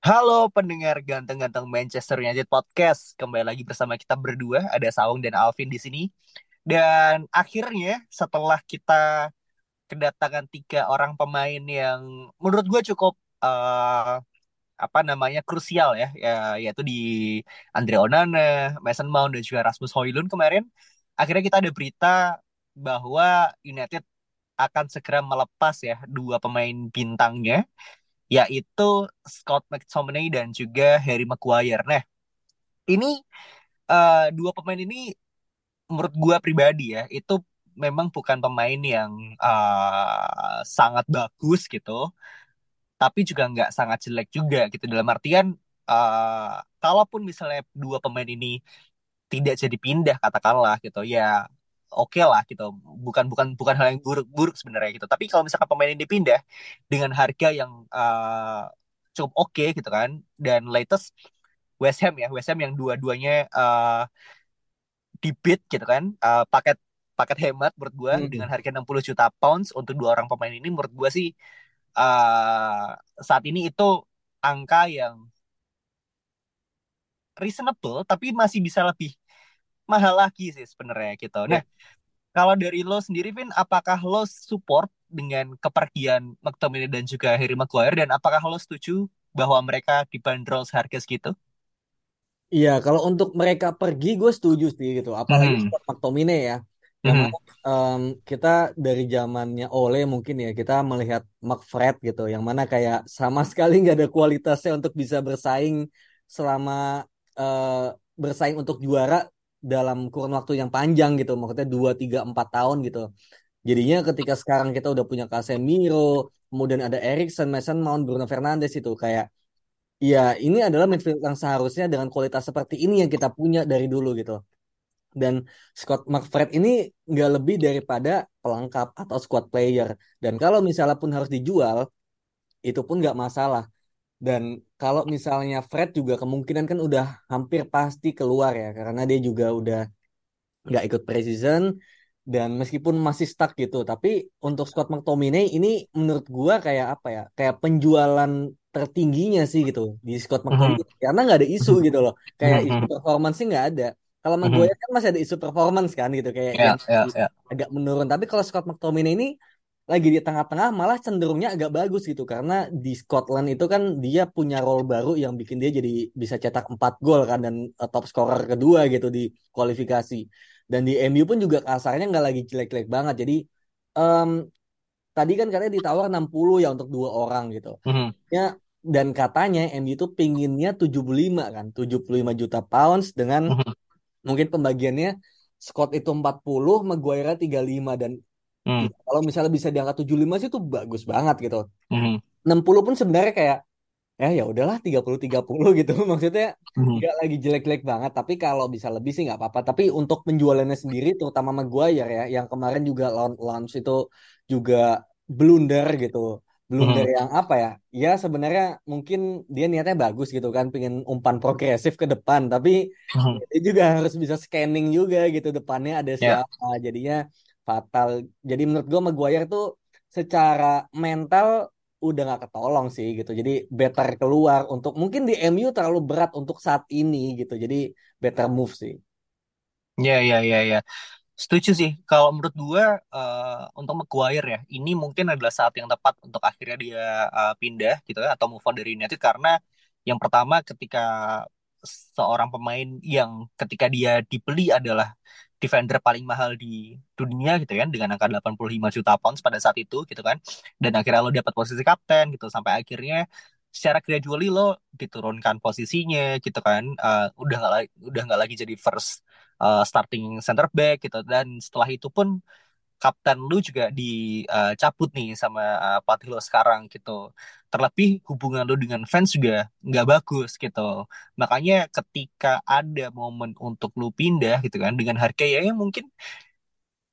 Halo pendengar ganteng-ganteng Manchester United Podcast. Kembali lagi bersama kita berdua, ada Saung dan Alvin di sini. Dan akhirnya setelah kita kedatangan tiga orang pemain yang menurut gue cukup uh, apa namanya krusial ya, ya yaitu di Andre Onana, Mason Mount dan juga Rasmus Højlund kemarin. Akhirnya kita ada berita bahwa United akan segera melepas ya dua pemain bintangnya yaitu Scott McTominay dan juga Harry Maguire. Nah, ini uh, dua pemain ini menurut gue pribadi ya itu memang bukan pemain yang uh, sangat bagus gitu, tapi juga nggak sangat jelek juga gitu dalam artian uh, kalaupun misalnya dua pemain ini tidak jadi pindah katakanlah gitu ya oke okay lah gitu. Bukan bukan bukan hal yang buruk buruk sebenarnya gitu. Tapi kalau misalkan pemain ini pindah dengan harga yang uh, cukup oke okay, gitu kan. Dan latest West Ham ya West Ham yang dua-duanya uh, di bid gitu kan. Uh, paket paket hemat menurut gue hmm. dengan harga 60 juta pounds untuk dua orang pemain ini menurut gue sih uh, saat ini itu angka yang reasonable tapi masih bisa lebih mahal lagi sih sebenarnya gitu. Yeah. Nah, kalau dari lo sendiri, Vin, apakah lo support dengan kepergian McTominay dan juga Harry Maguire dan apakah lo setuju bahwa mereka dibanderol seharga segitu? Iya, kalau untuk mereka pergi gue setuju sih gitu. Apalagi mm -hmm. McTominay ya. Yang mm -hmm. um, kita dari zamannya Ole mungkin ya kita melihat McFred gitu, yang mana kayak sama sekali nggak ada kualitasnya untuk bisa bersaing selama uh, bersaing untuk juara dalam kurun waktu yang panjang gitu maksudnya dua tiga empat tahun gitu. Jadinya ketika sekarang kita udah punya Casemiro kemudian ada Erikson Mason Mount Bruno Fernandes itu kayak ya ini adalah midfield yang seharusnya dengan kualitas seperti ini yang kita punya dari dulu gitu. Dan Scott McFred ini nggak lebih daripada pelengkap atau squad player. Dan kalau misalnya pun harus dijual itu pun nggak masalah dan kalau misalnya Fred juga kemungkinan kan udah hampir pasti keluar ya karena dia juga udah nggak ikut preseason dan meskipun masih stuck gitu tapi untuk Scott McTominay ini menurut gua kayak apa ya kayak penjualan tertingginya sih gitu di Scott McTominay mm -hmm. karena nggak ada isu gitu loh kayak mm -hmm. isu performance sih nggak ada kalau Maguire mm -hmm. kan masih ada isu performance kan gitu kayak yeah, yeah, yeah. agak menurun tapi kalau Scott McTominay ini lagi di tengah-tengah malah cenderungnya agak bagus gitu karena di Scotland itu kan dia punya role baru yang bikin dia jadi bisa cetak 4 gol kan dan uh, top scorer kedua gitu di kualifikasi dan di MU pun juga kasarnya nggak lagi jelek-jelek banget jadi um, tadi kan katanya ditawar 60 ya untuk dua orang gitu mm -hmm. ya dan katanya MU itu pinginnya 75 kan 75 juta pounds dengan mm -hmm. mungkin pembagiannya Scott itu 40 Maguire 35 dan Hmm. Kalau misalnya bisa diangkat 75 sih itu bagus banget gitu. Hmm. 60 pun sebenarnya kayak ya ya udahlah 30 30 gitu. Maksudnya hmm. nggak lagi jelek-jelek banget, tapi kalau bisa lebih sih nggak apa-apa. Tapi untuk penjualannya sendiri terutama Maguire ya yang kemarin juga launch itu juga blunder gitu. Blunder hmm. yang apa ya? Ya sebenarnya mungkin dia niatnya bagus gitu kan, pengen umpan progresif ke depan, tapi hmm. dia juga harus bisa scanning juga gitu depannya ada ya. siapa. Yeah. Jadinya fatal. Jadi menurut gue Maguire tuh secara mental udah gak ketolong sih gitu. Jadi better keluar untuk mungkin di MU terlalu berat untuk saat ini gitu. Jadi better move sih. Ya ya ya ya. Setuju sih. Kalau menurut gue uh, untuk Maguire ya, ini mungkin adalah saat yang tepat untuk akhirnya dia uh, pindah gitu ya atau move on dari United karena yang pertama ketika seorang pemain yang ketika dia dibeli adalah defender paling mahal di dunia gitu kan dengan angka 85 juta pounds pada saat itu gitu kan. Dan akhirnya lo dapat posisi kapten gitu sampai akhirnya secara gradually lo diturunkan posisinya gitu kan. Uh, udah lagi udah nggak lagi jadi first uh, starting center back gitu. Dan setelah itu pun kapten lu juga dicabut uh, nih sama uh, pelatih lo sekarang gitu. Terlebih hubungan lu dengan fans juga nggak bagus gitu. Makanya ketika ada momen untuk lu pindah gitu kan dengan harga ya yang mungkin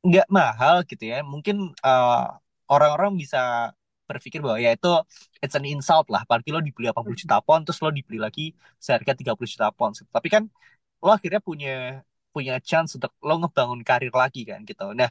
nggak mahal gitu ya, mungkin uh, orang-orang bisa berpikir bahwa ya itu it's an insult lah. Apalagi lo dibeli 80 juta pound terus lo dibeli lagi seharga 30 juta pound. Tapi kan lo akhirnya punya punya chance untuk lo ngebangun karir lagi kan gitu. Nah,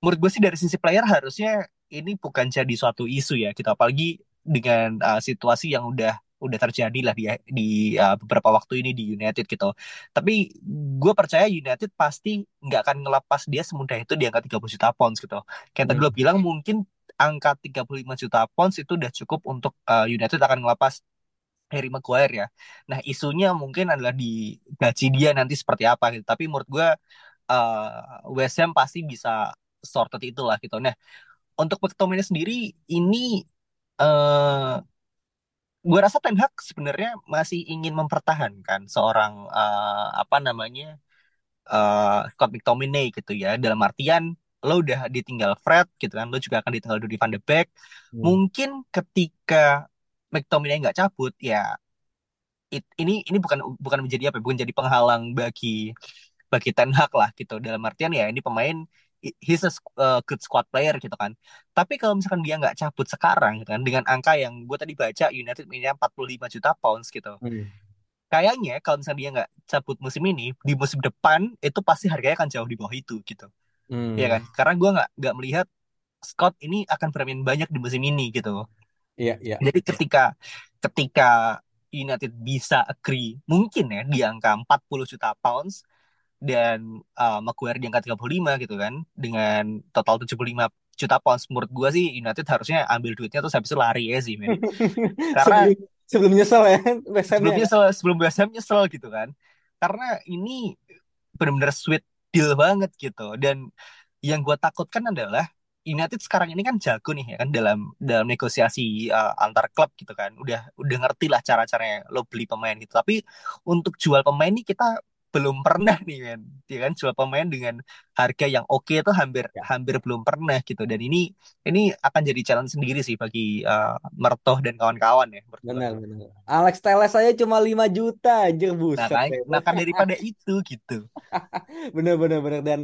menurut gue sih dari sisi player harusnya ini bukan jadi suatu isu ya gitu apalagi dengan uh, situasi yang udah udah terjadi lah di di uh, beberapa waktu ini di United gitu. Tapi gue percaya United pasti nggak akan ngelepas dia semudah itu di angka 30 juta pounds gitu. Kayak tadi lo hmm. bilang mungkin angka 35 juta pounds itu udah cukup untuk uh, United akan ngelepas Harry Maguire ya. Nah isunya mungkin adalah di gaji dia nanti seperti apa gitu. Tapi menurut gue uh, West Ham pasti bisa sorted itulah gitu. Nah, untuk McTominay sendiri ini uh, eh, gue rasa Ten Hag sebenarnya masih ingin mempertahankan seorang uh, apa namanya uh, Scott McTominay gitu ya. Dalam artian lo udah ditinggal Fred gitu kan, lo juga akan ditinggal Dudi van de Beek. Hmm. Mungkin ketika McTominay nggak cabut ya it, ini ini bukan bukan menjadi apa bukan jadi penghalang bagi bagi Ten Hag lah gitu dalam artian ya ini pemain he's a uh, good squad player gitu kan. Tapi kalau misalkan dia nggak cabut sekarang gitu kan dengan angka yang gue tadi baca United punya 45 juta pounds gitu. Hmm. Kayaknya kalau misalnya dia nggak cabut musim ini, di musim depan itu pasti harganya akan jauh di bawah itu gitu. Hmm. Ya kan? Karena gue nggak nggak melihat Scott ini akan bermain banyak di musim ini gitu. Iya, iya. Jadi ketika ketika United bisa agree mungkin ya di angka 40 juta pounds dan uh, Maguire di angka 35 gitu kan dengan total 75 juta pounds. Menurut gue sih United harusnya ambil duitnya terus habis itu lari ya sih men. karena sebelum, sebelum nyesel ya sebelum nyesel sebelum West nyesel gitu kan. Karena ini benar-benar sweet deal banget gitu. Dan yang gue takutkan adalah United sekarang ini kan jago nih ya kan dalam dalam negosiasi uh, antar klub gitu kan. Udah udah ngerti lah cara-caranya lo beli pemain gitu. Tapi untuk jual pemain ini kita belum pernah nih men. Ya kan jual pemain dengan harga yang oke okay itu hampir ya. hampir belum pernah gitu. Dan ini ini akan jadi challenge sendiri sih bagi uh, Mertoh dan kawan-kawan ya benar benar. Alex Teles saya cuma 5 juta anjir buset nah, kan, nah kan daripada itu gitu. Bener bener bener dan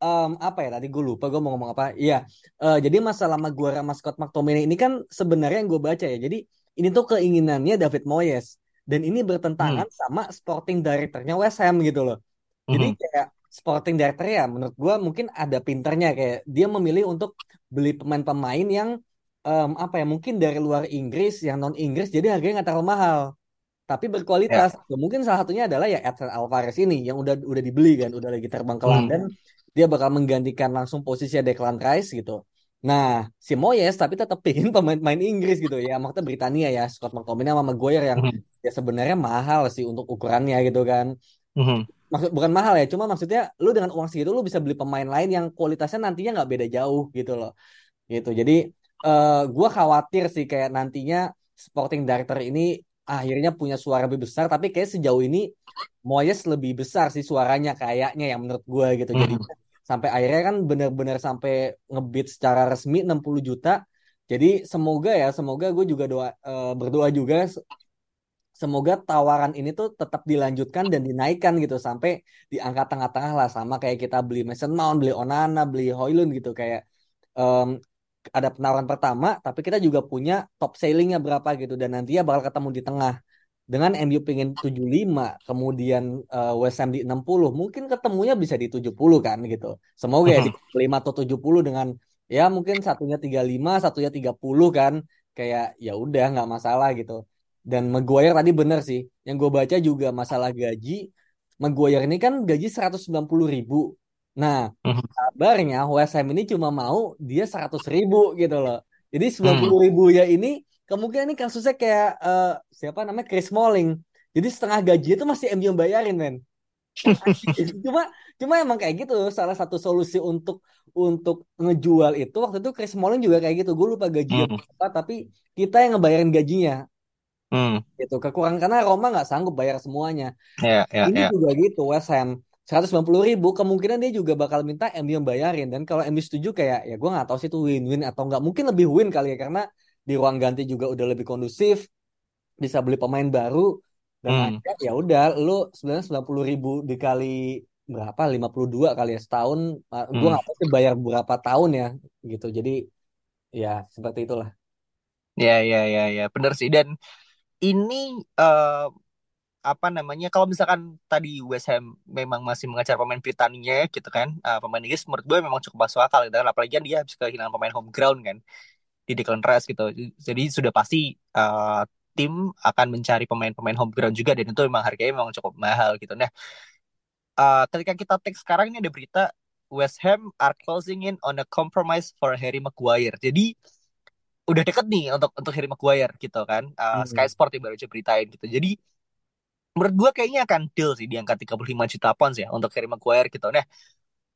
um, apa ya tadi gue lupa gue mau ngomong apa. Iya uh, jadi masalah Maguire sama Scott McTominay ini kan sebenarnya yang gue baca ya. Jadi ini tuh keinginannya David Moyes dan ini bertentangan hmm. sama sporting directornya West Ham gitu loh. Jadi hmm. kayak sporting director ya menurut gue mungkin ada pinternya kayak dia memilih untuk beli pemain-pemain yang um, apa ya mungkin dari luar Inggris yang non Inggris jadi harganya nggak terlalu mahal tapi berkualitas. Yeah. Mungkin salah satunya adalah ya Edson Alvarez ini yang udah udah dibeli kan, udah lagi terbang ke hmm. London. Dia bakal menggantikan langsung posisi Declan Rice gitu. Nah, si Moyes tapi tetap pingin pemain-pemain Inggris gitu ya. Maksudnya Britania ya, Scott McTominay sama Maguire yang mm-hmm. ya sebenarnya mahal sih untuk ukurannya gitu kan. Mm-hmm. Maksud bukan mahal ya, cuma maksudnya lu dengan uang segitu lu bisa beli pemain lain yang kualitasnya nantinya nggak beda jauh gitu loh. Gitu. Jadi uh, gua khawatir sih kayak nantinya Sporting Director ini akhirnya punya suara lebih besar tapi kayak sejauh ini Moyes lebih besar sih suaranya kayaknya yang menurut gue gitu. Mm-hmm. Jadi sampai akhirnya kan benar-benar sampai ngebit secara resmi 60 juta. Jadi semoga ya, semoga gue juga doa uh, berdoa juga. Semoga tawaran ini tuh tetap dilanjutkan dan dinaikkan gitu sampai di angka tengah-tengah lah. Sama kayak kita beli Mason Mount, beli Onana, beli Hoylund gitu. Kayak um, ada penawaran pertama tapi kita juga punya top sellingnya berapa gitu. Dan nantinya bakal ketemu di tengah dengan MU pengen 75 kemudian uh, West Ham di 60 mungkin ketemunya bisa di 70 kan gitu. Semoga ya di 5 atau 70 dengan ya mungkin satunya 35 satunya 30 kan. Kayak ya udah nggak masalah gitu. Dan Maguire tadi bener sih yang gue baca juga masalah gaji. Maguire ini kan gaji 190 ribu. Nah kabarnya West Ham ini cuma mau dia 100 ribu gitu loh. Jadi 90 ribu ya ini kemungkinan ini kasusnya kayak uh, siapa namanya Chris Smalling. Jadi setengah gaji itu masih MU bayarin, men. cuma cuma emang kayak gitu salah satu solusi untuk untuk ngejual itu waktu itu Chris Smalling juga kayak gitu gue lupa gajinya hmm. apa tapi kita yang ngebayarin gajinya hmm. itu kekurangan karena Roma nggak sanggup bayar semuanya yeah, yeah, ini yeah. juga gitu West Ham 190 ribu kemungkinan dia juga bakal minta MU yang bayarin dan kalau MU setuju kayak ya gue nggak tahu sih itu win-win atau nggak mungkin lebih win kali ya karena di ruang ganti juga udah lebih kondusif bisa beli pemain baru dan hmm. ya udah lu sebenarnya 90 ribu dikali berapa? 52 kali ya setahun. Uh, hmm. gue nggak tahu bayar berapa tahun ya gitu. Jadi ya seperti itulah. Ya ya ya ya benar sih. Dan ini uh, apa namanya kalau misalkan tadi West Ham memang masih mengejar pemain Britania gitu kan uh, pemain Inggris menurut gue memang cukup masuk akal gitu kan. Apalagi kan dia habis kehilangan pemain home ground kan di Declan Rice gitu jadi sudah pasti uh, tim akan mencari pemain-pemain home ground juga dan itu memang harganya memang cukup mahal gitu nah uh, ketika kita take sekarang ini ada berita West Ham are closing in on a compromise for Harry Maguire jadi udah deket nih untuk untuk Harry Maguire gitu kan uh, hmm. Sky Sport yang baru aja beritain gitu jadi menurut gue kayaknya akan deal sih di angka 35 juta pounds ya untuk Harry Maguire gitu. Nah,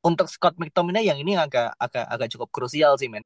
untuk Scott McTominay yang ini agak agak agak cukup krusial sih, men.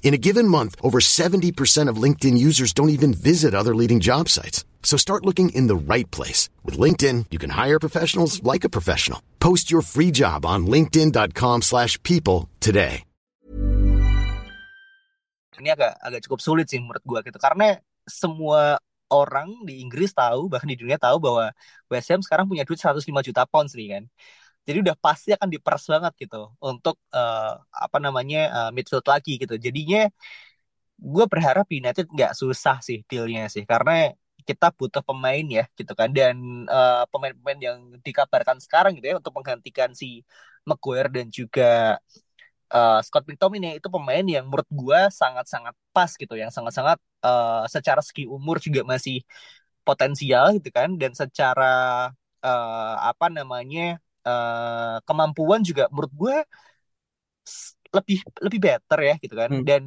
In a given month, over 70% of LinkedIn users don't even visit other leading job sites. So start looking in the right place. With LinkedIn, you can hire professionals like a professional. Post your free job on linkedin.com slash people today. Ini agak, agak cukup sulit sih menurut gue gitu. Karena semua orang di Inggris tahu bahkan di dunia tahu bahwa West Ham sekarang punya duit 105 juta pounds nih kan. Jadi udah pasti akan diperas banget gitu untuk uh, apa namanya uh, midfield lagi gitu. Jadinya gue berharap United nggak susah sih dealnya sih karena kita butuh pemain ya gitu kan dan uh, pemain-pemain yang dikabarkan sekarang gitu ya untuk menggantikan si Maguire dan juga uh, Scott McTominay itu pemain yang menurut gue sangat-sangat pas gitu yang sangat-sangat uh, secara segi umur juga masih potensial gitu kan dan secara uh, apa namanya uh, kemampuan juga menurut gue lebih lebih better ya gitu kan hmm. dan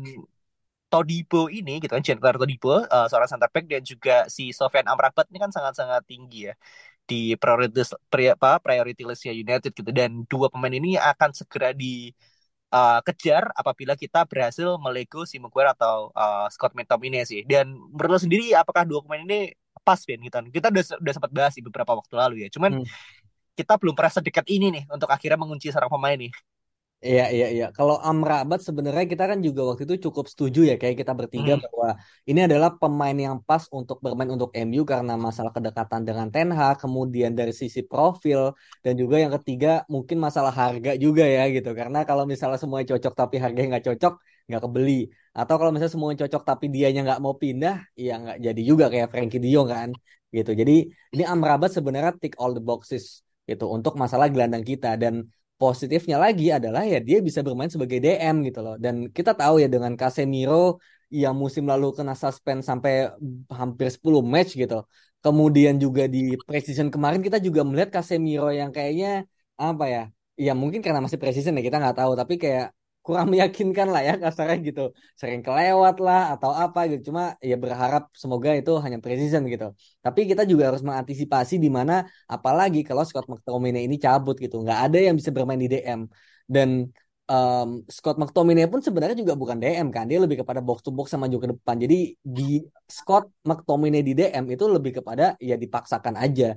Todibo ini gitu kan Chandler Todibo uh, seorang center back dan juga si Sofian Amrabat ini kan sangat-sangat tinggi ya di prioritas pri, apa priority listnya United gitu dan dua pemain ini akan segera di uh, kejar apabila kita berhasil melego si Maguire atau uh, Scott McTominay sih. Dan menurut lo sendiri apakah dua pemain ini pas Ben gitu? Kita udah udah sempat bahas di beberapa waktu lalu ya. Cuman hmm. Kita belum pernah sedekat ini nih untuk akhirnya mengunci seorang pemain nih. Iya iya iya. Kalau Amrabat sebenarnya kita kan juga waktu itu cukup setuju ya kayak kita bertiga hmm. bahwa ini adalah pemain yang pas untuk bermain untuk MU karena masalah kedekatan dengan Ten Hag, kemudian dari sisi profil dan juga yang ketiga mungkin masalah harga juga ya gitu. Karena kalau misalnya semuanya cocok tapi harganya nggak cocok nggak kebeli. Atau kalau misalnya semuanya cocok tapi dianya nggak mau pindah, ya nggak jadi juga kayak Frankie Dion kan gitu. Jadi ini Amrabat sebenarnya tick all the boxes gitu untuk masalah gelandang kita dan positifnya lagi adalah ya dia bisa bermain sebagai DM gitu loh. Dan kita tahu ya dengan Casemiro yang musim lalu kena suspend sampai hampir 10 match gitu. Kemudian juga di precision kemarin kita juga melihat Casemiro yang kayaknya apa ya? Ya mungkin karena masih precision ya kita nggak tahu tapi kayak kurang meyakinkan lah ya kasarnya gitu. Sering kelewat lah atau apa gitu. Cuma ya berharap semoga itu hanya precision gitu. Tapi kita juga harus mengantisipasi di mana apalagi kalau Scott McTominay ini cabut gitu. Nggak ada yang bisa bermain di DM dan um, Scott McTominay pun sebenarnya juga bukan DM kan. Dia lebih kepada box to box sama juga ke depan. Jadi di Scott McTominay di DM itu lebih kepada ya dipaksakan aja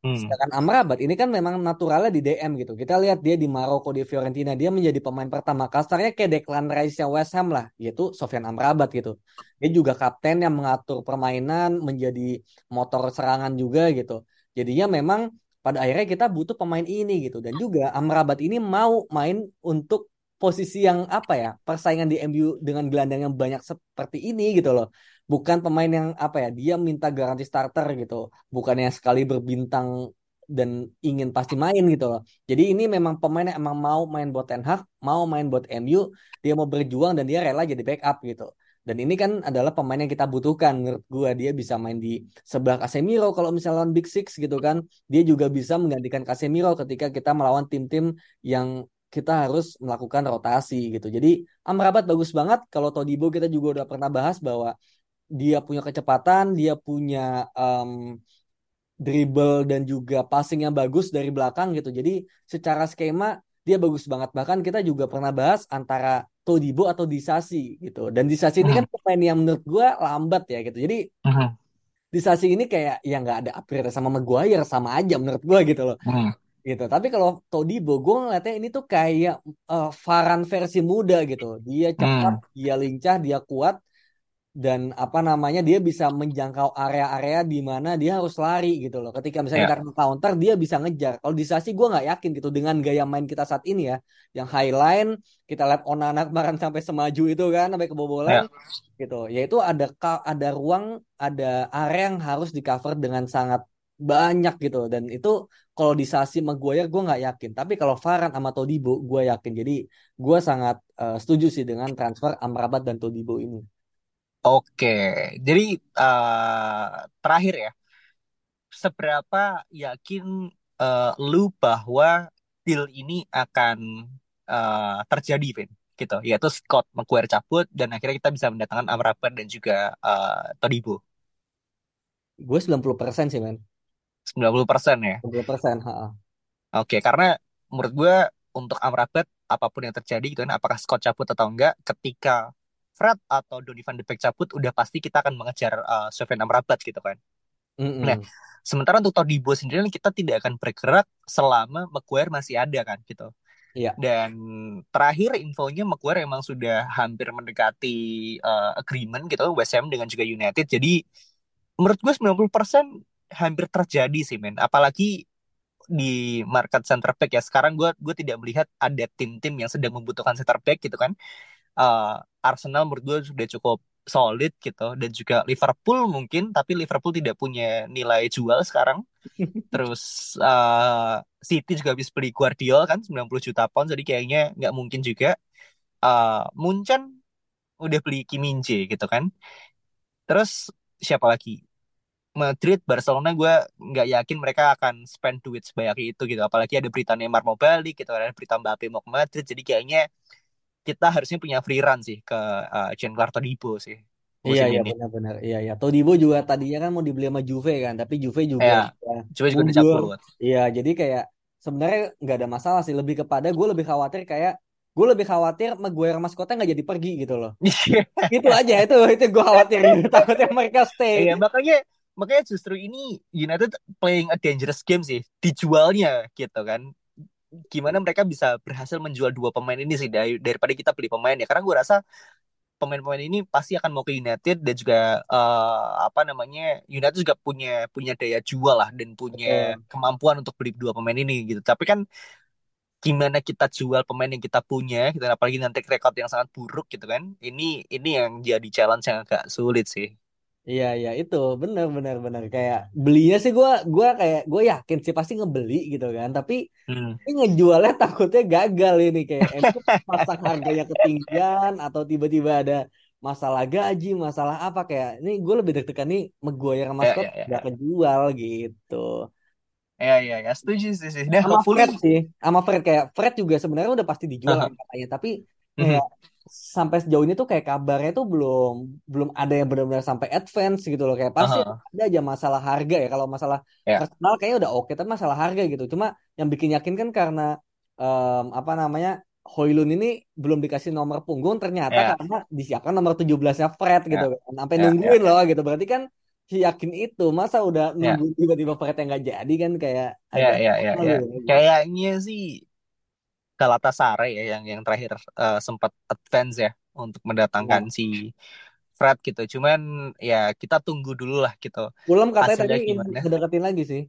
Hmm. Sedangkan Amrabat ini kan memang naturalnya di DM gitu. Kita lihat dia di Maroko di Fiorentina dia menjadi pemain pertama kasarnya kayak Declan Rice yang West Ham lah, yaitu Sofian Amrabat gitu. Dia juga kapten yang mengatur permainan, menjadi motor serangan juga gitu. Jadinya memang pada akhirnya kita butuh pemain ini gitu dan juga Amrabat ini mau main untuk posisi yang apa ya persaingan di MU dengan gelandang yang banyak seperti ini gitu loh bukan pemain yang apa ya dia minta garansi starter gitu. Bukan yang sekali berbintang dan ingin pasti main gitu loh. Jadi ini memang pemain yang emang mau main buat Ten Hag mau main buat MU dia mau berjuang dan dia rela jadi backup gitu. Dan ini kan adalah pemain yang kita butuhkan. Menurut gue dia bisa main di sebelah Casemiro kalau misalnya lawan Big Six gitu kan. Dia juga bisa menggantikan Casemiro ketika kita melawan tim-tim yang kita harus melakukan rotasi gitu. Jadi Amrabat bagus banget. Kalau Todibo kita juga udah pernah bahas bahwa dia punya kecepatan, dia punya um, dribble dan juga passing yang bagus dari belakang gitu. Jadi secara skema dia bagus banget. Bahkan kita juga pernah bahas antara Todibo atau Disasi gitu. Dan Disasi ini kan pemain yang menurut gue lambat ya gitu. Jadi Disasi ini kayak ya nggak ada upgrade sama Maguire sama aja menurut gue gitu loh gitu. Tapi kalau Todibo, gue ngeliatnya ini tuh kayak uh, Varan versi muda gitu. Dia cepat, hmm. dia lincah, dia kuat, dan apa namanya dia bisa menjangkau area-area di mana dia harus lari gitu loh. Ketika misalnya yeah. kita counter, dia bisa ngejar. Kalau di Sasi gue nggak yakin gitu dengan gaya main kita saat ini ya, yang high line, kita lihat Onana kemarin sampai semaju itu kan, sampai kebobolan. Yeah. gitu. Yaitu ada ada ruang, ada area yang harus di cover dengan sangat banyak gitu dan itu kalau di Sasi Maguire gue nggak yakin tapi kalau Farhan sama Todibo gue yakin jadi gue sangat uh, setuju sih dengan transfer Amrabat dan Todibo ini oke jadi uh, terakhir ya seberapa yakin uh, lu bahwa deal ini akan uh, terjadi Vin gitu yaitu Scott Maguire cabut dan akhirnya kita bisa mendatangkan Amrabat dan juga uh, Todibo gue 90% sih men 90% ya? 90%, ha. Oke, karena menurut gue untuk Amrabat apa pun yang terjadi gitu kan, apakah Scott cabut atau enggak, ketika Fred atau Donny van de Beek cabut, udah pasti kita akan mengejar uh, Sofyan Amrabat gitu kan. Mm -hmm. Nah, sementara untuk Todibo sendiri kita tidak akan bergerak selama Maguire masih ada kan gitu. Iya. Dan terakhir infonya Maguire emang sudah hampir mendekati uh, agreement gitu West Ham dengan juga United. Jadi menurut gue 90% hampir terjadi sih men apalagi di market center back ya sekarang gue gue tidak melihat ada tim-tim yang sedang membutuhkan center back gitu kan uh, Arsenal menurut gue sudah cukup solid gitu dan juga Liverpool mungkin tapi Liverpool tidak punya nilai jual sekarang terus uh, City juga habis beli Guardiola kan 90 juta pound jadi kayaknya nggak mungkin juga uh, Munchen udah beli Kim Min gitu kan terus siapa lagi Madrid, Barcelona gue nggak yakin mereka akan spend duit sebanyak itu gitu. Apalagi ada berita Neymar mau balik gitu, ada berita Mbappe mau ke Madrid. Jadi kayaknya kita harusnya punya free run sih ke uh, Giancarlo Todibo sih. Iya iya benar-benar. Iya iya. Todibo juga tadinya kan mau dibeli sama Juve kan tapi Juve juga ya, Juve juga dicabut iya jadi kayak sebenarnya nggak ada masalah sih. Lebih kepada gue lebih khawatir kayak gue lebih khawatir Maguire maskotnya nggak jadi pergi gitu loh. Iya. itu aja itu itu gue khawatir. Gitu. takutnya mereka stay. Iya makanya makanya justru ini United playing a dangerous game sih dijualnya gitu kan gimana mereka bisa berhasil menjual dua pemain ini sih dari, daripada kita beli pemain ya. Karena gue rasa pemain-pemain ini pasti akan mau ke United dan juga uh, apa namanya United juga punya punya daya jual lah dan punya okay. kemampuan untuk beli dua pemain ini gitu. Tapi kan gimana kita jual pemain yang kita punya kita gitu, apalagi nanti rekod yang sangat buruk gitu kan ini ini yang jadi challenge yang agak sulit sih Iya iya itu benar benar benar kayak belinya sih gue gua kayak gue yakin sih pasti ngebeli gitu kan tapi hmm. ini ngejualnya takutnya gagal ini kayak itu pasang harganya ketinggian atau tiba-tiba ada masalah gaji masalah apa kayak ini gue lebih deg-degan nih sama Scott ya, ya, ya. gak kejual gitu. Ya ya ya setuju sih sih. Sama Fred sih sama Fred kayak Fred juga sebenarnya udah pasti dijual uh -huh. katanya tapi. Kayak mm -hmm sampai sejauh ini tuh kayak kabarnya tuh belum belum ada yang benar-benar sampai advance gitu loh kayak pasti uh-huh. ada aja masalah harga ya kalau masalah yeah. personal kayaknya udah oke tapi masalah harga gitu cuma yang bikin yakin kan karena um, apa namanya Hoylun ini belum dikasih nomor punggung ternyata yeah. karena disiapkan nomor 17-nya Fred gitu yeah. kan sampai yeah, nungguin yeah. loh gitu berarti kan yakin itu masa udah ya. nunggu yeah. tiba-tiba Fred yang nggak jadi kan kayak yeah, yeah, yeah, yeah. kayaknya sih Galatasaray ya yang yang terakhir uh, sempat advance ya untuk mendatangkan hmm. si Fred gitu. Cuman ya kita tunggu dulu lah gitu. Fulham katanya tadi deketin lagi sih.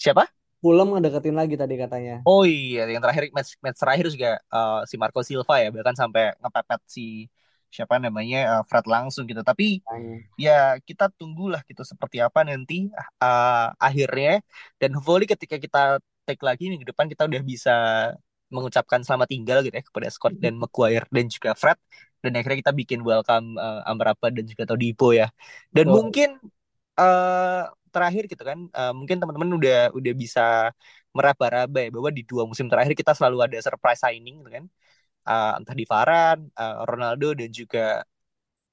Siapa? Fulham ngedeketin lagi tadi katanya. Oh iya, yang terakhir match match terakhir juga uh, si Marco Silva ya, bahkan sampai ngepepet si siapa namanya uh, Fred langsung gitu. Tapi hmm. ya kita tunggulah gitu seperti apa nanti uh, akhirnya dan hopefully ketika kita take lagi minggu depan kita udah bisa mengucapkan selamat tinggal gitu ya kepada Scott dan Maguire dan juga Fred dan akhirnya kita bikin welcome uh, Amrabat dan juga Todipo ya. Dan oh. mungkin uh, terakhir gitu kan uh, mungkin teman-teman udah udah bisa meraba-raba ya bahwa di dua musim terakhir kita selalu ada surprise signing gitu kan uh, entah di Varane, uh, Ronaldo dan juga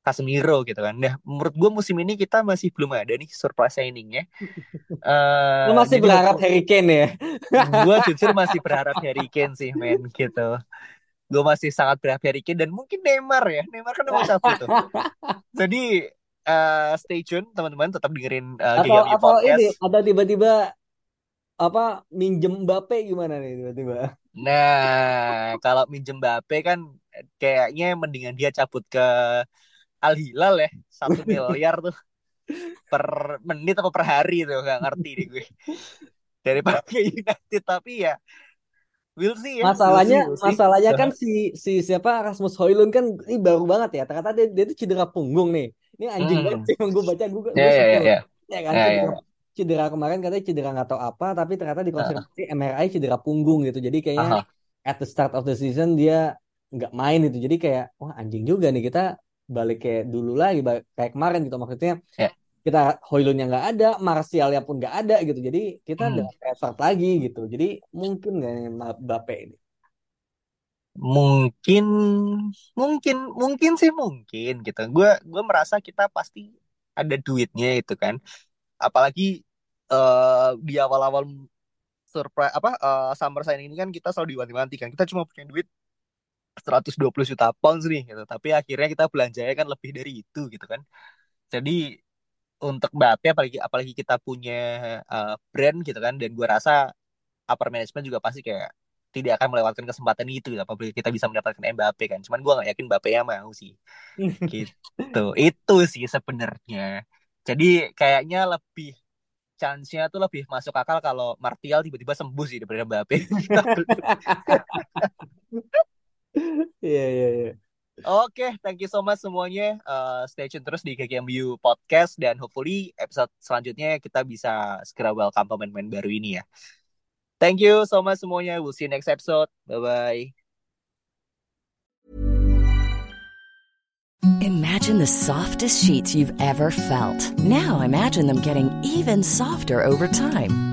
Casemiro gitu kan. Nah, menurut gue musim ini kita masih belum ada nih surprise signingnya. Uh, Lu masih berharap Harry Kane ya? gue jujur masih berharap Harry Kane sih, men gitu. Gue masih sangat berharap Harry Kane dan mungkin Neymar ya. Neymar kan udah cabut tuh. Jadi uh, stay tune teman-teman tetap dengerin uh, atau, atau podcast. ini ada tiba-tiba apa minjem Mbappe gimana nih tiba-tiba nah kalau minjem Mbappe kan kayaknya mendingan dia cabut ke Al Hilal ya satu miliar tuh per menit atau per hari tuh nggak ngerti deh gue daripada United tapi ya We'll see ya. Masalahnya, we'll see, we'll see. masalahnya kan si si siapa Rasmus Hoylund kan ini baru banget ya. Ternyata dia, dia tuh cedera punggung nih. Ini anjing hmm. banget yang gue baca gue. Iya iya iya. Ya kan yeah, cedera, yeah. cedera kemarin katanya cedera nggak tahu apa tapi ternyata dikonfirmasi uh. MRI cedera punggung gitu. Jadi kayaknya uh -huh. at the start of the season dia nggak main itu. Jadi kayak wah anjing juga nih kita balik kayak dulu lagi kayak kemarin gitu maksudnya. Yeah. Kita Hoylund yang nggak ada, Martial ya pun nggak ada gitu. Jadi kita hmm. dengan effort lagi gitu. Jadi mungkin nggak Mbappe ini mungkin mungkin mungkin sih mungkin gitu gue gue merasa kita pasti ada duitnya itu kan apalagi uh, di awal-awal surprise apa uh, summer sign ini kan kita selalu diwanti-wanti kan kita cuma punya duit 120 juta pounds nih gitu. Tapi akhirnya kita belanjanya kan lebih dari itu gitu kan. Jadi untuk Mbappe apalagi apalagi kita punya uh, brand gitu kan dan gue rasa upper management juga pasti kayak tidak akan melewatkan kesempatan itu apabila kita bisa mendapatkan Mbappe kan. Cuman gue nggak yakin Mbappe yang mau sih. Gitu. Itu sih sebenarnya. Jadi kayaknya lebih chance-nya tuh lebih masuk akal kalau Martial tiba-tiba sembuh sih daripada Mbappe iya iya iya Oke, okay, thank you so much semuanya. Uh, stay tune terus di KKMU Podcast dan hopefully episode selanjutnya kita bisa segera welcome pemain-pemain baru ini ya. Thank you so much semuanya. We'll see you next episode. Bye bye. Imagine the softest sheets you've ever felt. Now imagine them getting even softer over time.